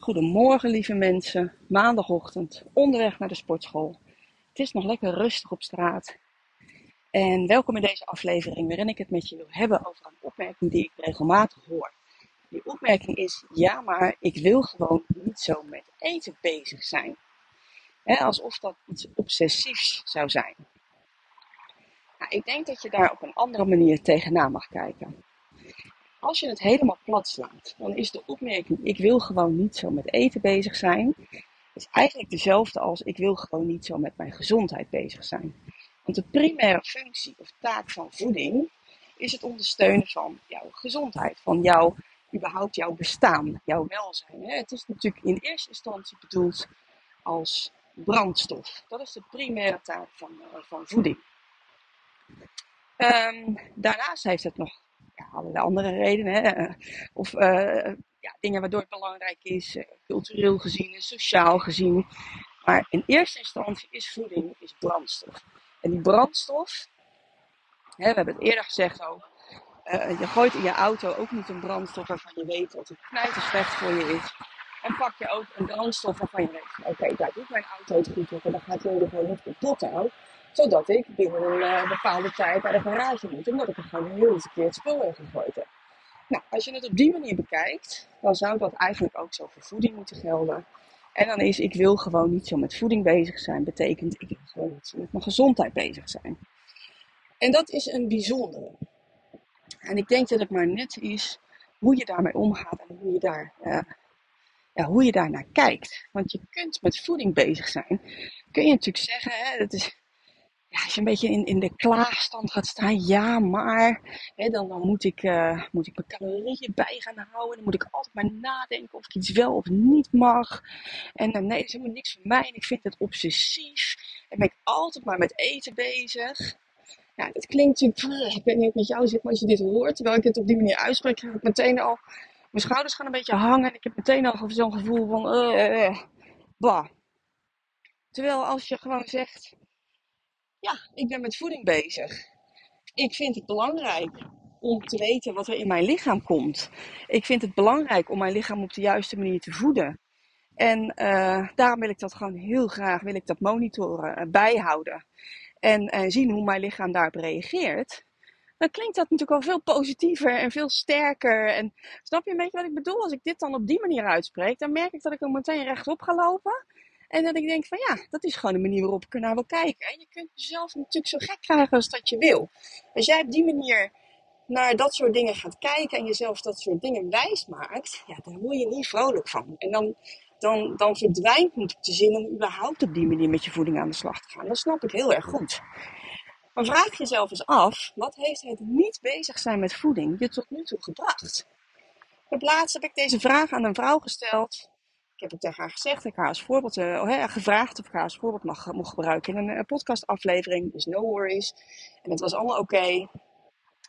Goedemorgen lieve mensen, maandagochtend, onderweg naar de sportschool. Het is nog lekker rustig op straat. En welkom in deze aflevering waarin ik het met je wil hebben over een opmerking die ik regelmatig hoor. Die opmerking is, ja maar ik wil gewoon niet zo met eten bezig zijn. alsof dat iets obsessiefs zou zijn. Nou, ik denk dat je daar op een andere manier tegenaan mag kijken. Als je het helemaal plat slaat, dan is de opmerking: ik wil gewoon niet zo met eten bezig zijn, is eigenlijk dezelfde als ik wil gewoon niet zo met mijn gezondheid bezig zijn. Want de primaire functie of taak van voeding is het ondersteunen van jouw gezondheid, van jouw, überhaupt jouw bestaan, jouw welzijn. Het is natuurlijk in eerste instantie bedoeld als brandstof. Dat is de primaire taak van, eh, van voeding. Um, daarnaast heeft het nog ja, allerlei andere redenen. Hè? Of uh, ja, dingen waardoor het belangrijk is, uh, cultureel gezien en sociaal gezien. Maar in eerste instantie is voeding is brandstof. En die brandstof, hè, we hebben het eerder gezegd ook, uh, je gooit in je auto ook niet een brandstof waarvan je weet dat het knijter slecht voor je is. En pak je ook een brandstof waarvan je weet, oké, okay, daar doet mijn auto het goed op en dan gaat hij er gewoon niet kapot aan zodat ik binnen een uh, bepaalde tijd naar de garage moet. Omdat ik er gewoon een heel verkeerd spul in gegooid heb. Nou, als je het op die manier bekijkt, dan zou dat eigenlijk ook zo voor voeding moeten gelden. En dan is ik wil gewoon niet zo met voeding bezig zijn, betekent ik wil gewoon niet zo met mijn gezondheid bezig zijn. En dat is een bijzondere. En ik denk dat het maar net is hoe je daarmee omgaat en hoe je daar, uh, ja, hoe je daar naar kijkt. Want je kunt met voeding bezig zijn. Kun je natuurlijk zeggen, hè, dat is, ja, als je een beetje in, in de klaagstand gaat staan, ja, maar hè, dan, dan moet, ik, uh, moet ik mijn calorieën bij gaan houden. Dan moet ik altijd maar nadenken of ik iets wel of niet mag. En uh, nee, dat is helemaal niks voor mij. En ik vind het obsessief. En ben ik altijd maar met eten bezig. Ja, dat klinkt natuurlijk, ik weet niet of met jou zit, maar als je dit hoort, terwijl ik het op die manier uitspreek, krijg ik meteen al, mijn schouders gaan een beetje hangen. En ik heb meteen al zo'n gevoel van, bah. Terwijl als je gewoon zegt, ja, ik ben met voeding bezig. Ik vind het belangrijk om te weten wat er in mijn lichaam komt. Ik vind het belangrijk om mijn lichaam op de juiste manier te voeden. En uh, daarom wil ik dat gewoon heel graag, wil ik dat monitoren, uh, bijhouden. En uh, zien hoe mijn lichaam daarop reageert. Dan klinkt dat natuurlijk al veel positiever en veel sterker. En snap je een beetje wat ik bedoel? Als ik dit dan op die manier uitspreek, dan merk ik dat ik er meteen rechtop ga lopen. En dat ik denk van ja, dat is gewoon een manier waarop ik er naar wil kijken. En je kunt jezelf natuurlijk zo gek krijgen als dat je wil. Als jij op die manier naar dat soort dingen gaat kijken en jezelf dat soort dingen wijs maakt, ja, dan word je niet vrolijk van. En dan, dan, dan verdwijnt natuurlijk de zin om überhaupt op die manier met je voeding aan de slag te gaan. Dat snap ik heel erg goed. Maar vraag jezelf eens af, wat heeft het niet bezig zijn met voeding je tot nu toe gebracht? Op laatst heb ik deze vraag aan een vrouw gesteld heb het tegen haar gezegd, ik haar als voorbeeld uh, gevraagd of ik haar als voorbeeld mag, mocht gebruiken in een uh, podcastaflevering. Dus no worries. En het was allemaal oké.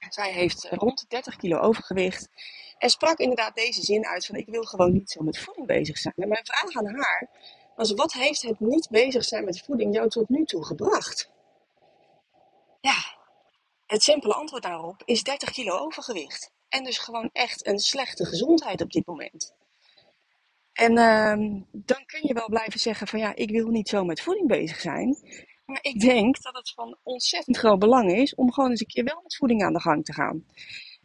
Zij heeft rond de 30 kilo overgewicht. En sprak inderdaad deze zin uit van ik wil gewoon niet zo met voeding bezig zijn. En mijn vraag aan haar was wat heeft het niet bezig zijn met voeding jou tot nu toe gebracht? Ja, het simpele antwoord daarop is 30 kilo overgewicht. En dus gewoon echt een slechte gezondheid op dit moment. En uh, dan kun je wel blijven zeggen van ja, ik wil niet zo met voeding bezig zijn. Maar ik denk dat het van ontzettend groot belang is om gewoon eens een keer wel met voeding aan de gang te gaan.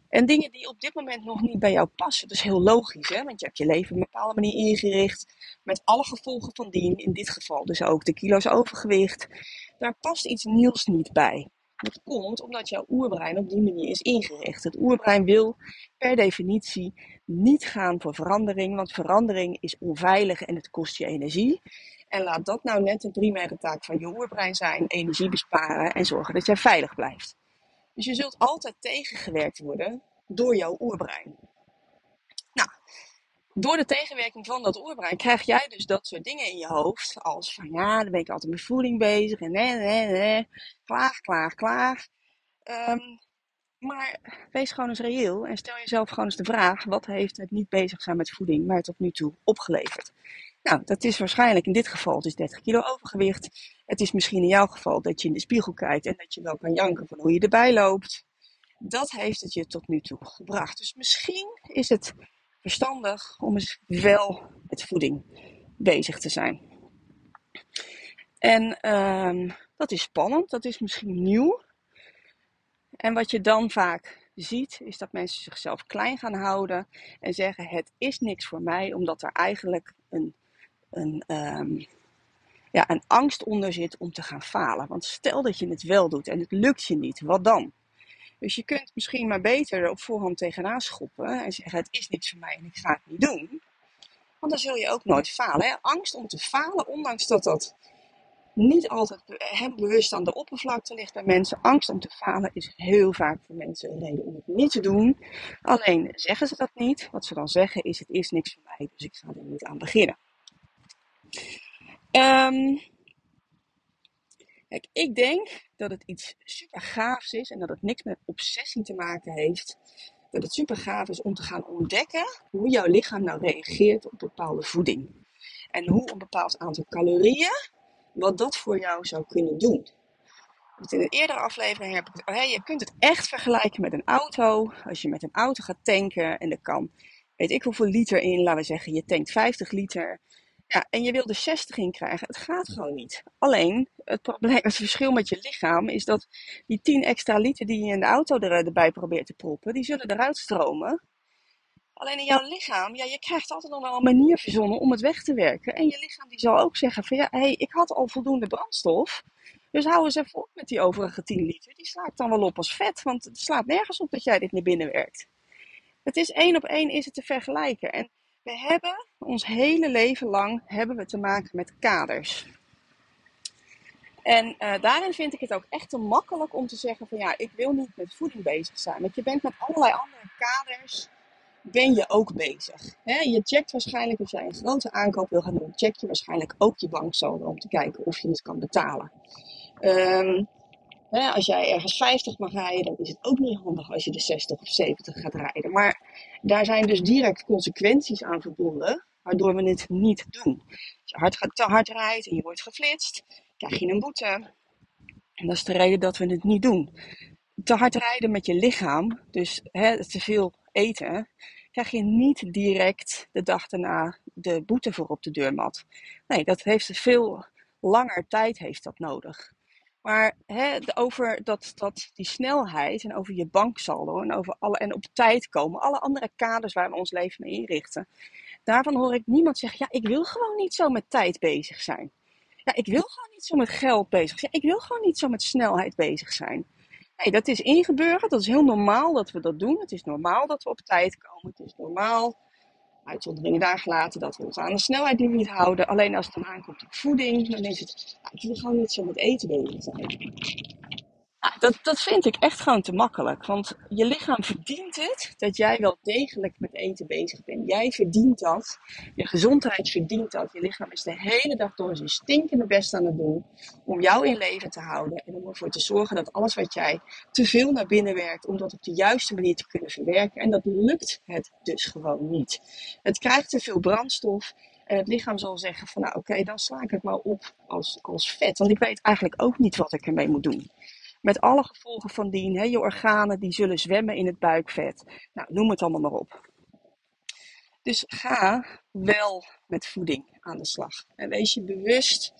En dingen die op dit moment nog niet bij jou passen, dat is heel logisch, hè? want je hebt je leven op een bepaalde manier ingericht, met alle gevolgen van dien, in dit geval dus ook de kilo's overgewicht. Daar past iets nieuws niet bij. Dat komt omdat jouw oerbrein op die manier is ingericht. Het oerbrein wil per definitie niet gaan voor verandering, want verandering is onveilig en het kost je energie. En laat dat nou net de primaire taak van je oerbrein zijn: energie besparen en zorgen dat jij veilig blijft. Dus je zult altijd tegengewerkt worden door jouw oerbrein. Door de tegenwerking van dat oerbrein krijg jij dus dat soort dingen in je hoofd. Als van ja, dan ben ik altijd met voeding bezig en nee, nee, nee, klaag, klaag, klaag. Um, maar wees gewoon eens reëel en stel jezelf gewoon eens de vraag: wat heeft het niet bezig zijn met voeding mij tot nu toe opgeleverd? Nou, dat is waarschijnlijk in dit geval dus 30 kilo overgewicht. Het is misschien in jouw geval dat je in de spiegel kijkt en dat je wel kan janken van hoe je erbij loopt. Dat heeft het je tot nu toe gebracht. Dus misschien is het verstandig om eens wel met voeding bezig te zijn. En um, dat is spannend, dat is misschien nieuw. En wat je dan vaak ziet, is dat mensen zichzelf klein gaan houden en zeggen: Het is niks voor mij, omdat er eigenlijk een, een, um, ja, een angst onder zit om te gaan falen. Want stel dat je het wel doet en het lukt je niet, wat dan? Dus je kunt misschien maar beter op voorhand tegenaan schoppen en zeggen: Het is niks voor mij en ik ga het niet doen. Want dan zul je ook nooit falen. Hè? Angst om te falen, ondanks dat dat niet altijd bewust aan de oppervlakte ligt bij mensen. Angst om te falen is heel vaak voor mensen een reden om het niet te doen. Alleen zeggen ze dat niet. Wat ze dan zeggen is: het is niks voor mij, dus ik ga er niet aan beginnen. Um, kijk, ik denk dat het iets super gaafs is en dat het niks met obsessie te maken heeft. Dat het super gaaf is om te gaan ontdekken hoe jouw lichaam nou reageert op bepaalde voeding. En hoe een bepaald aantal calorieën wat dat voor jou zou kunnen doen. in een eerdere aflevering heb ik het, oh, je kunt het echt vergelijken met een auto. Als je met een auto gaat tanken en er kan, weet ik hoeveel liter in, laten we zeggen, je tankt 50 liter. Ja, en je wil er 60 in krijgen. Het gaat gewoon niet. Alleen, het, probleem, het verschil met je lichaam is dat die 10 extra liter die je in de auto er, erbij probeert te proppen, die zullen eruit stromen. Alleen in jouw lichaam, ja, je krijgt altijd nog wel een manier verzonnen om het weg te werken. En je lichaam die zal ook zeggen van ja, hé, hey, ik had al voldoende brandstof. Dus hou eens even op met die overige 10 liter. Die sla ik dan wel op als vet, want het slaat nergens op dat jij dit naar binnen werkt. Het is één op één is het te vergelijken. En we hebben ons hele leven lang hebben we te maken met kaders. En uh, daarin vind ik het ook echt te makkelijk om te zeggen van ja, ik wil niet met voeding bezig zijn. Want je bent met allerlei andere kaders ben je ook bezig. je checkt waarschijnlijk, als jij een grote aankoop wil gaan doen, check je waarschijnlijk ook je banksaldo om te kijken of je het kan betalen. Um, als jij ergens 50 mag rijden, dan is het ook niet handig als je de 60 of 70 gaat rijden. Maar daar zijn dus direct consequenties aan verbonden, waardoor we het niet doen. Als je hard, te hard rijdt en je wordt geflitst, krijg je een boete. En dat is de reden dat we het niet doen. Te hard rijden met je lichaam, dus te veel eten, krijg je niet direct de dag daarna de boete voor op de deurmat. Nee, dat heeft veel langer tijd heeft dat nodig. Maar hè, over dat, dat, die snelheid en over je banksaldo en over alle en op tijd komen, alle andere kaders waar we ons leven mee inrichten, daarvan hoor ik niemand zeggen: ja, ik wil gewoon niet zo met tijd bezig zijn. Ja, ik wil gewoon niet zo met geld bezig zijn. Ik wil gewoon niet zo met snelheid bezig zijn. Nee, dat is ingeburgerd. Dat is heel normaal dat we dat doen. Het is normaal dat we op tijd komen. Het is normaal, uitzonderingen daar gelaten, dat we ons aan de snelheid niet houden. Alleen als het dan aankomt op voeding, dan is het, ik wil gewoon niet zo met eten bezig zijn. Nou, dat, dat vind ik echt gewoon te makkelijk. Want je lichaam verdient het dat jij wel degelijk met eten bezig bent. Jij verdient dat. Je gezondheid verdient dat. Je lichaam is de hele dag door zijn stinkende best aan het doen om jou in leven te houden. En om ervoor te zorgen dat alles wat jij te veel naar binnen werkt, om dat op de juiste manier te kunnen verwerken. En dat lukt het dus gewoon niet. Het krijgt te veel brandstof. En het lichaam zal zeggen van nou oké, dan sla ik het maar op als, als vet. Want ik weet eigenlijk ook niet wat ik ermee moet doen. Met alle gevolgen van dien. Hè? Je organen die zullen zwemmen in het buikvet. Nou, noem het allemaal maar op. Dus ga wel met voeding aan de slag. En wees je bewust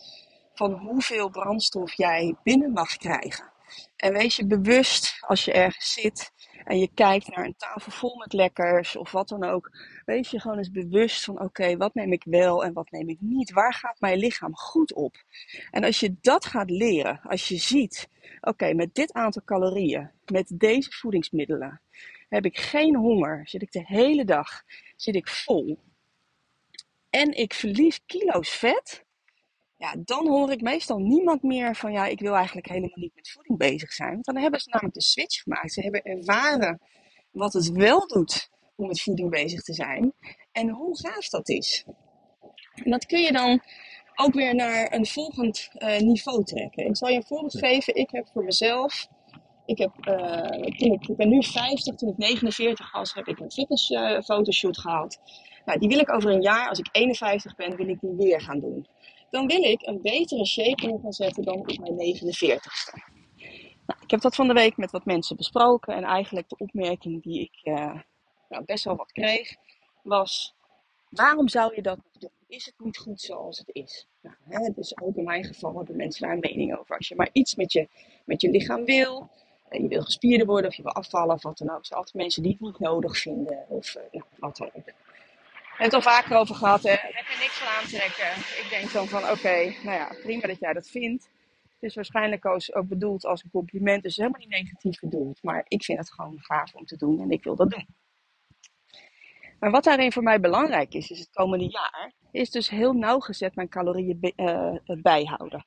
van hoeveel brandstof jij binnen mag krijgen. En wees je bewust als je ergens zit en je kijkt naar een tafel vol met lekkers of wat dan ook. Wees je gewoon eens bewust van oké, wat neem ik wel en wat neem ik niet? Waar gaat mijn lichaam goed op? En als je dat gaat leren, als je ziet, oké, met dit aantal calorieën, met deze voedingsmiddelen, heb ik geen honger, zit ik de hele dag zit ik vol en ik verlies kilo's vet, ja, dan hoor ik meestal niemand meer van ja, ik wil eigenlijk helemaal niet met voeding bezig zijn. Want dan hebben ze namelijk de switch gemaakt. Ze hebben ervaren wat het wel doet om met voeding bezig te zijn en hoe gaaf dat is. En dat kun je dan ook weer naar een volgend uh, niveau trekken. Ik zal je een voorbeeld geven. Ik heb voor mezelf, ik, heb, uh, toen ik, ik ben nu 50, toen ik 49 was, heb ik een fitnessfotoshoot uh, gehad. Nou, die wil ik over een jaar, als ik 51 ben, wil ik die weer gaan doen. Dan wil ik een betere shape in gaan zetten dan op mijn 49ste. Nou, ik heb dat van de week met wat mensen besproken. En eigenlijk de opmerking die ik uh, nou, best wel wat kreeg, was: waarom zou je dat doen? Is het niet goed zoals het is? Nou, hè, dus ook in mijn geval hebben mensen daar een mening over. Als je maar iets met je, met je lichaam wil, en je wil gespierder worden of je wil afvallen of wat dan ook. Zijn altijd mensen die het niet nodig vinden of uh, nou, wat dan ook het al vaker over gehad. Hè. Heb je niks van aantrekken. Ik denk dan van oké, nou ja, prima dat jij dat vindt. Het is waarschijnlijk ook bedoeld als een compliment. Dus helemaal niet negatief bedoeld. Maar ik vind het gewoon gaaf om te doen en ik wil dat doen. Maar wat daarin voor mij belangrijk is, is het komende jaar, is dus heel nauwgezet mijn calorieën uh, bijhouden.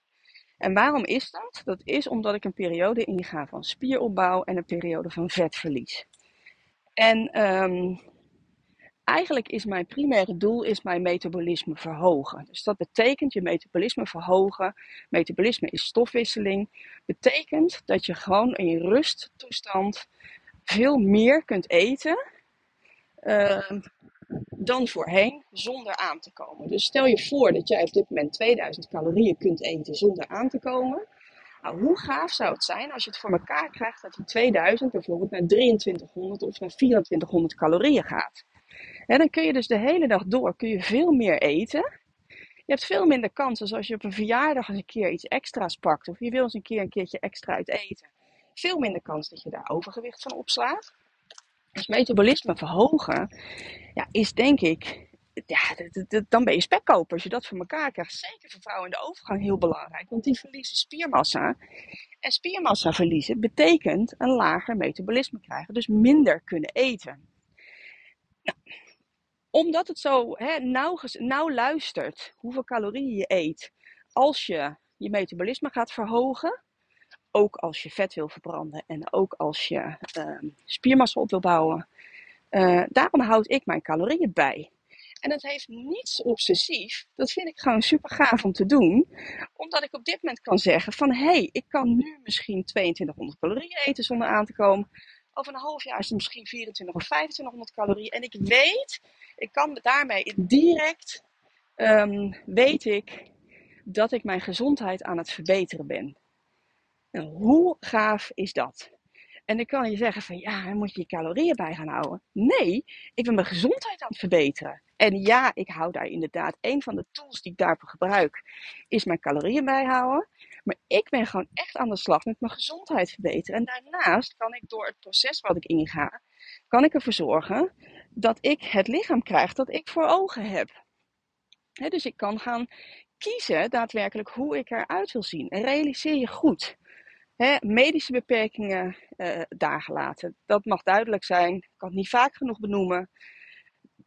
En waarom is dat? Dat is omdat ik een periode inga van spieropbouw en een periode van vetverlies. En um, eigenlijk is mijn primaire doel is mijn metabolisme verhogen. Dus dat betekent je metabolisme verhogen. Metabolisme is stofwisseling. Betekent dat je gewoon in rusttoestand veel meer kunt eten uh, dan voorheen zonder aan te komen. Dus stel je voor dat jij op dit moment 2000 calorieën kunt eten zonder aan te komen. Nou, hoe gaaf zou het zijn als je het voor elkaar krijgt dat die 2000 bijvoorbeeld naar 2300 of naar 2400 calorieën gaat? En dan kun je dus de hele dag door kun je veel meer eten. Je hebt veel minder kans als als je op een verjaardag eens een keer iets extra's pakt. Of je wil eens een keer een keertje extra uit eten. Veel minder kans dat je daar overgewicht van opslaat. Dus metabolisme verhogen ja, is denk ik ja, dan ben je spekkoper als je dat voor elkaar krijgt. Zeker voor vrouwen in de overgang heel belangrijk, want die verliezen spiermassa. En spiermassa verliezen betekent een lager metabolisme krijgen, dus minder kunnen eten. Nou, omdat het zo hè, nauw, nauw luistert hoeveel calorieën je eet als je je metabolisme gaat verhogen, ook als je vet wil verbranden en ook als je uh, spiermassa op wil bouwen. Uh, daarom houd ik mijn calorieën bij. En dat heeft niets obsessief. Dat vind ik gewoon super gaaf om te doen. Omdat ik op dit moment kan zeggen van hé, hey, ik kan nu misschien 2200 calorieën eten zonder aan te komen. Over een half jaar is het misschien 24 of 2500 calorieën. En ik weet, ik kan daarmee direct, um, weet ik dat ik mijn gezondheid aan het verbeteren ben. Nou, hoe gaaf is dat? En dan kan je zeggen van ja, moet je je calorieën bij gaan houden. Nee, ik ben mijn gezondheid aan het verbeteren. En ja, ik hou daar inderdaad, een van de tools die ik daarvoor gebruik, is mijn calorieën bijhouden. Maar ik ben gewoon echt aan de slag met mijn gezondheid verbeteren. En daarnaast kan ik door het proces wat ik inga, kan ik ervoor zorgen dat ik het lichaam krijg dat ik voor ogen heb. dus ik kan gaan kiezen daadwerkelijk hoe ik eruit wil zien. En realiseer je goed. medische beperkingen uh, daar gelaten. Dat mag duidelijk zijn. Ik kan het niet vaak genoeg benoemen.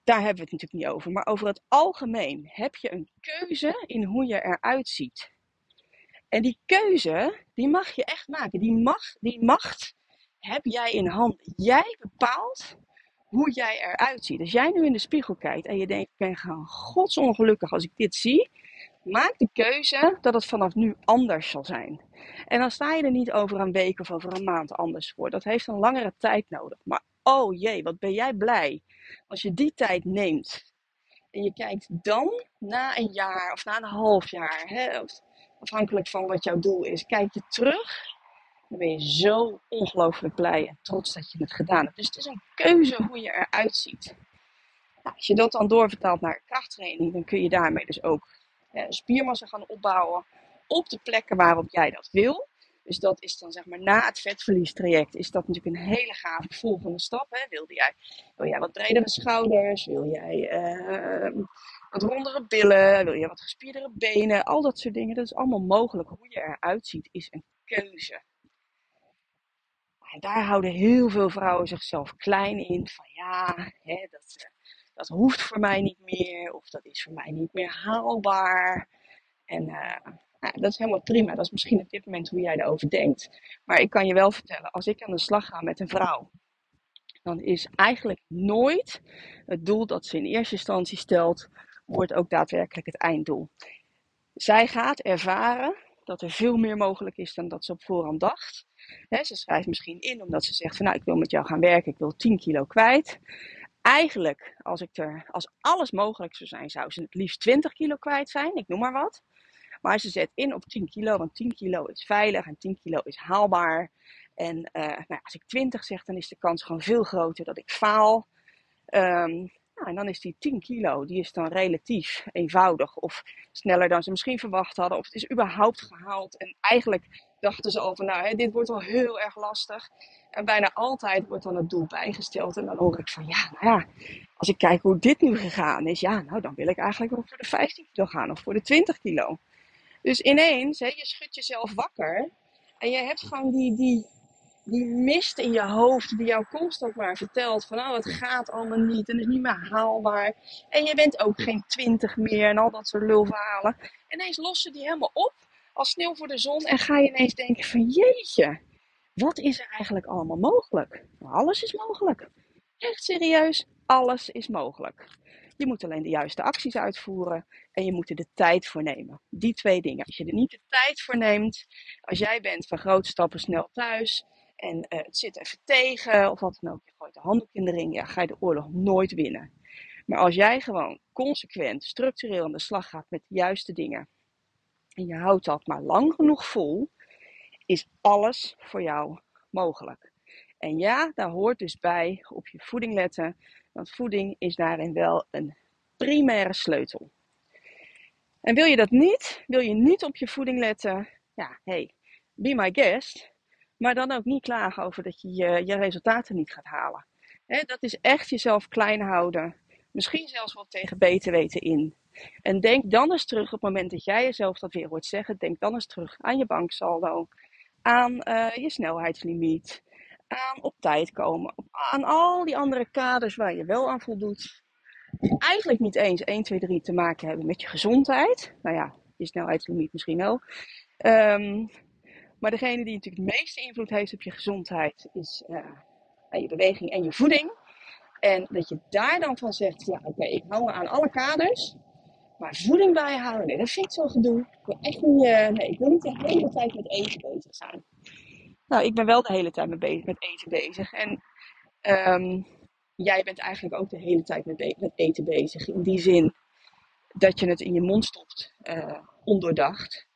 Daar hebben we het natuurlijk niet over. Maar over het algemeen heb je een keuze in hoe je eruit ziet. En die keuze, die mag je echt maken. Die, mag, die macht heb jij in handen. Jij bepaalt hoe jij eruit ziet. Als jij nu in de spiegel kijkt en je denkt, ik ben gewoon godsongelukkig als ik dit zie. Maak de keuze dat het vanaf nu anders zal zijn. En dan sta je er niet over een week of over een maand anders voor. Dat heeft een langere tijd nodig. Maar oh jee, wat ben jij blij als je die tijd neemt. En je kijkt dan na een jaar of na een half jaar. Hè, afhankelijk van wat jouw doel is, kijk je terug, dan ben je zo ongelooflijk blij en trots dat je het gedaan hebt. Dus het is een keuze hoe je eruit ziet. Nou, als je dat dan doorvertaalt naar krachttraining, dan kun je daarmee dus ook spiermassa gaan opbouwen op de plekken waarop jij dat wil. Dus dat is dan zeg maar na het vetverliestraject is dat natuurlijk een hele gave volgende stap. Hè? Wil, jij, wil jij wat bredere schouders? Wil jij uh, wat rondere billen? Wil je wat gespierdere benen? Al dat soort dingen. Dat is allemaal mogelijk. Hoe je eruit ziet is een keuze. En daar houden heel veel vrouwen zichzelf klein in. Van ja, hè, dat, eh, dat hoeft voor mij niet meer. Of dat is voor mij niet meer haalbaar. En uh, nou, dat is helemaal prima. Dat is misschien op dit moment hoe jij erover denkt. Maar ik kan je wel vertellen, als ik aan de slag ga met een vrouw, dan is eigenlijk nooit het doel dat ze in eerste instantie stelt, wordt ook daadwerkelijk het einddoel. Zij gaat ervaren dat er veel meer mogelijk is dan dat ze op voorhand dacht. ze schrijft misschien in omdat ze zegt van nou ik wil met jou gaan werken, ik wil 10 kilo kwijt. Eigenlijk, als, ik als alles mogelijk zou zijn, zou ze het liefst 20 kilo kwijt zijn, ik noem maar wat. Maar ze zet in op 10 kilo, want 10 kilo is veilig en 10 kilo is haalbaar. En uh, nou, als ik 20 zeg, dan is de kans gewoon veel groter dat ik faal. Nou, en dan is die 10 kilo, die is dan relatief eenvoudig of sneller dan ze misschien verwacht hadden. Of het is überhaupt gehaald. En eigenlijk dachten ze over, nou, hè, dit wordt wel heel erg lastig. En bijna altijd wordt dan het doel bijgesteld. En dan hoor ik van, ja, nou ja, als ik kijk hoe dit nu gegaan is, ja, nou, dan wil ik eigenlijk wel voor de 15 kilo gaan of voor de 20 kilo. Dus ineens, hè, je schudt jezelf wakker en je hebt gewoon die, die, die mist in je hoofd die jou constant maar vertelt van oh, het gaat allemaal niet en het is niet meer haalbaar. En je bent ook geen twintig meer en al dat soort lulverhalen. En ineens lossen die helemaal op als sneeuw voor de zon en ga je ineens denken van jeetje, wat is er eigenlijk allemaal mogelijk? Alles is mogelijk. Echt serieus, alles is mogelijk. Je moet alleen de juiste acties uitvoeren en je moet er de tijd voor nemen. Die twee dingen. Als je er niet de tijd voor neemt, als jij bent van grote stappen snel thuis en uh, het zit even tegen of wat dan ook, je gooit de handdoek in de ring, ja, ga je de oorlog nooit winnen. Maar als jij gewoon consequent, structureel aan de slag gaat met de juiste dingen en je houdt dat maar lang genoeg vol, is alles voor jou mogelijk. En ja, daar hoort dus bij op je voeding letten, want voeding is daarin wel een primaire sleutel. En wil je dat niet, wil je niet op je voeding letten, ja, hey, be my guest. Maar dan ook niet klagen over dat je je, resultaten niet gaat halen. dat is echt jezelf klein houden. Misschien zelfs wel tegen beter weten in. En denk dan eens terug op het moment dat jij jezelf dat weer hoort zeggen. Denk dan eens terug aan je banksaldo, aan uh, je snelheidslimiet, op tijd komen, aan al die andere kaders waar je wel aan voldoet. Die eigenlijk niet eens 1, 2, 3 te maken hebben met je gezondheid. Nou ja, je snelheidslimiet misschien wel. Um, maar degene die natuurlijk het meeste invloed heeft op je gezondheid is uh, je beweging en je voeding. En dat je daar dan van zegt, ja oké, ik hou me aan alle kaders. Maar voeding bijhouden, nee, dat vind ik zo gedoe. Ik wil echt niet, uh, nee, ik wil niet de hele tijd met eten bezig zijn. Nou, ik ben wel de hele tijd met, eten bezig. En um, jij bent eigenlijk ook de hele tijd met, met, eten bezig. In die zin dat je het in je mond stopt, uh, ondoordacht.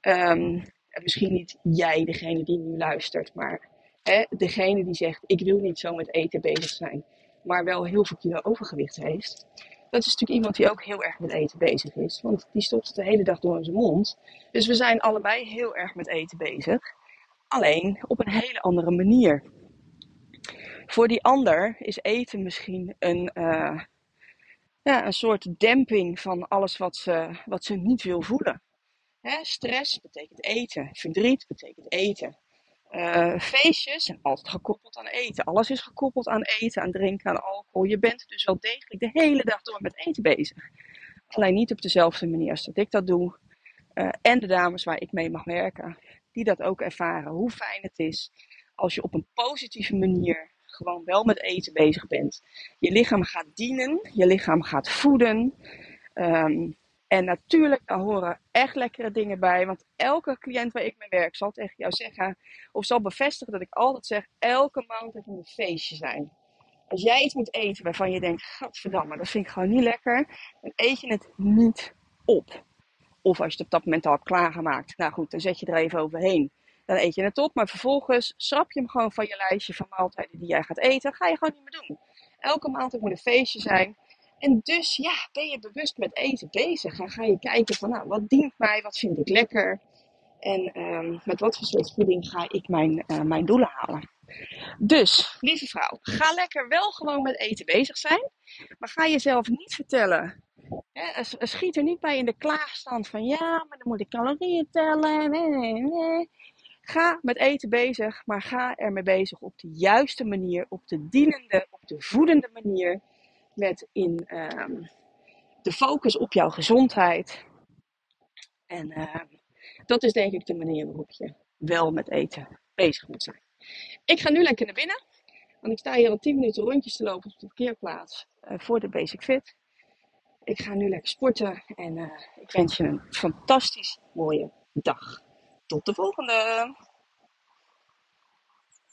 Um, misschien niet jij, degene die nu luistert, maar hè, degene die zegt: Ik wil niet zo met eten bezig zijn, maar wel heel veel kilo overgewicht heeft. Dat is natuurlijk iemand die ook heel erg met eten bezig is, want die stopt het de hele dag door in zijn mond. Dus we zijn allebei heel erg met eten bezig, alleen op een hele andere manier. Voor die ander is eten misschien een, uh, ja, een soort demping van alles wat ze, wat ze niet wil voelen. Hè, stress betekent eten. Verdriet betekent eten. Uh, feestjes zijn altijd gekoppeld aan eten. Alles is gekoppeld aan eten, aan drinken, aan alcohol. Je bent dus wel degelijk de hele dag door met eten bezig. Alleen niet op dezelfde manier als dat ik dat doe. Uh, en de dames waar ik mee mag werken, die dat ook ervaren. Hoe fijn het is als je op een positieve manier gewoon wel met eten bezig bent. Je lichaam gaat dienen, je lichaam gaat voeden. Um, en natuurlijk, daar horen echt lekkere dingen bij. Want elke cliënt waar ik mee werk zal tegen jou zeggen, of zal bevestigen dat ik altijd zeg, elke maaltijd moet een feestje zijn. Als jij iets moet eten waarvan je denkt, gadverdamme, dat vind ik gewoon niet lekker, dan eet je het niet op. Of als je het op dat moment al hebt klaargemaakt, nou goed, dan zet je er even overheen. Dan eet je het op, maar vervolgens schrap je hem gewoon van je lijstje van maaltijden die jij gaat eten. ga je gewoon niet meer doen. Elke maaltijd moet een feestje zijn. En dus ja, ben je bewust met eten bezig. En ga je kijken van nou, wat dient mij, wat vind ik lekker. En um, met wat voor soort voeding ga ik mijn, uh, mijn doelen halen. Dus, lieve vrouw, ga lekker wel gewoon met eten bezig zijn. Maar ga jezelf niet vertellen. Hè, schiet er niet bij in de klaagstand van ja, maar dan moet ik calorieën tellen. Nee, nee, nee. Ga met eten bezig, maar ga ermee bezig op de juiste manier, op de dienende, op de voedende manier. Met in ehm, de focus op jouw gezondheid. En ehm, dat is denk ik de manier waarop je wel met eten bezig moet zijn. Ik ga nu lekker naar binnen. Want ik sta hier al 10 minuten rondjes te lopen op de parkeerplaats uh, voor de Basic Fit. Ik ga nu lekker sporten en uh, ik wens je een fantastisch mooie dag. Tot de volgende!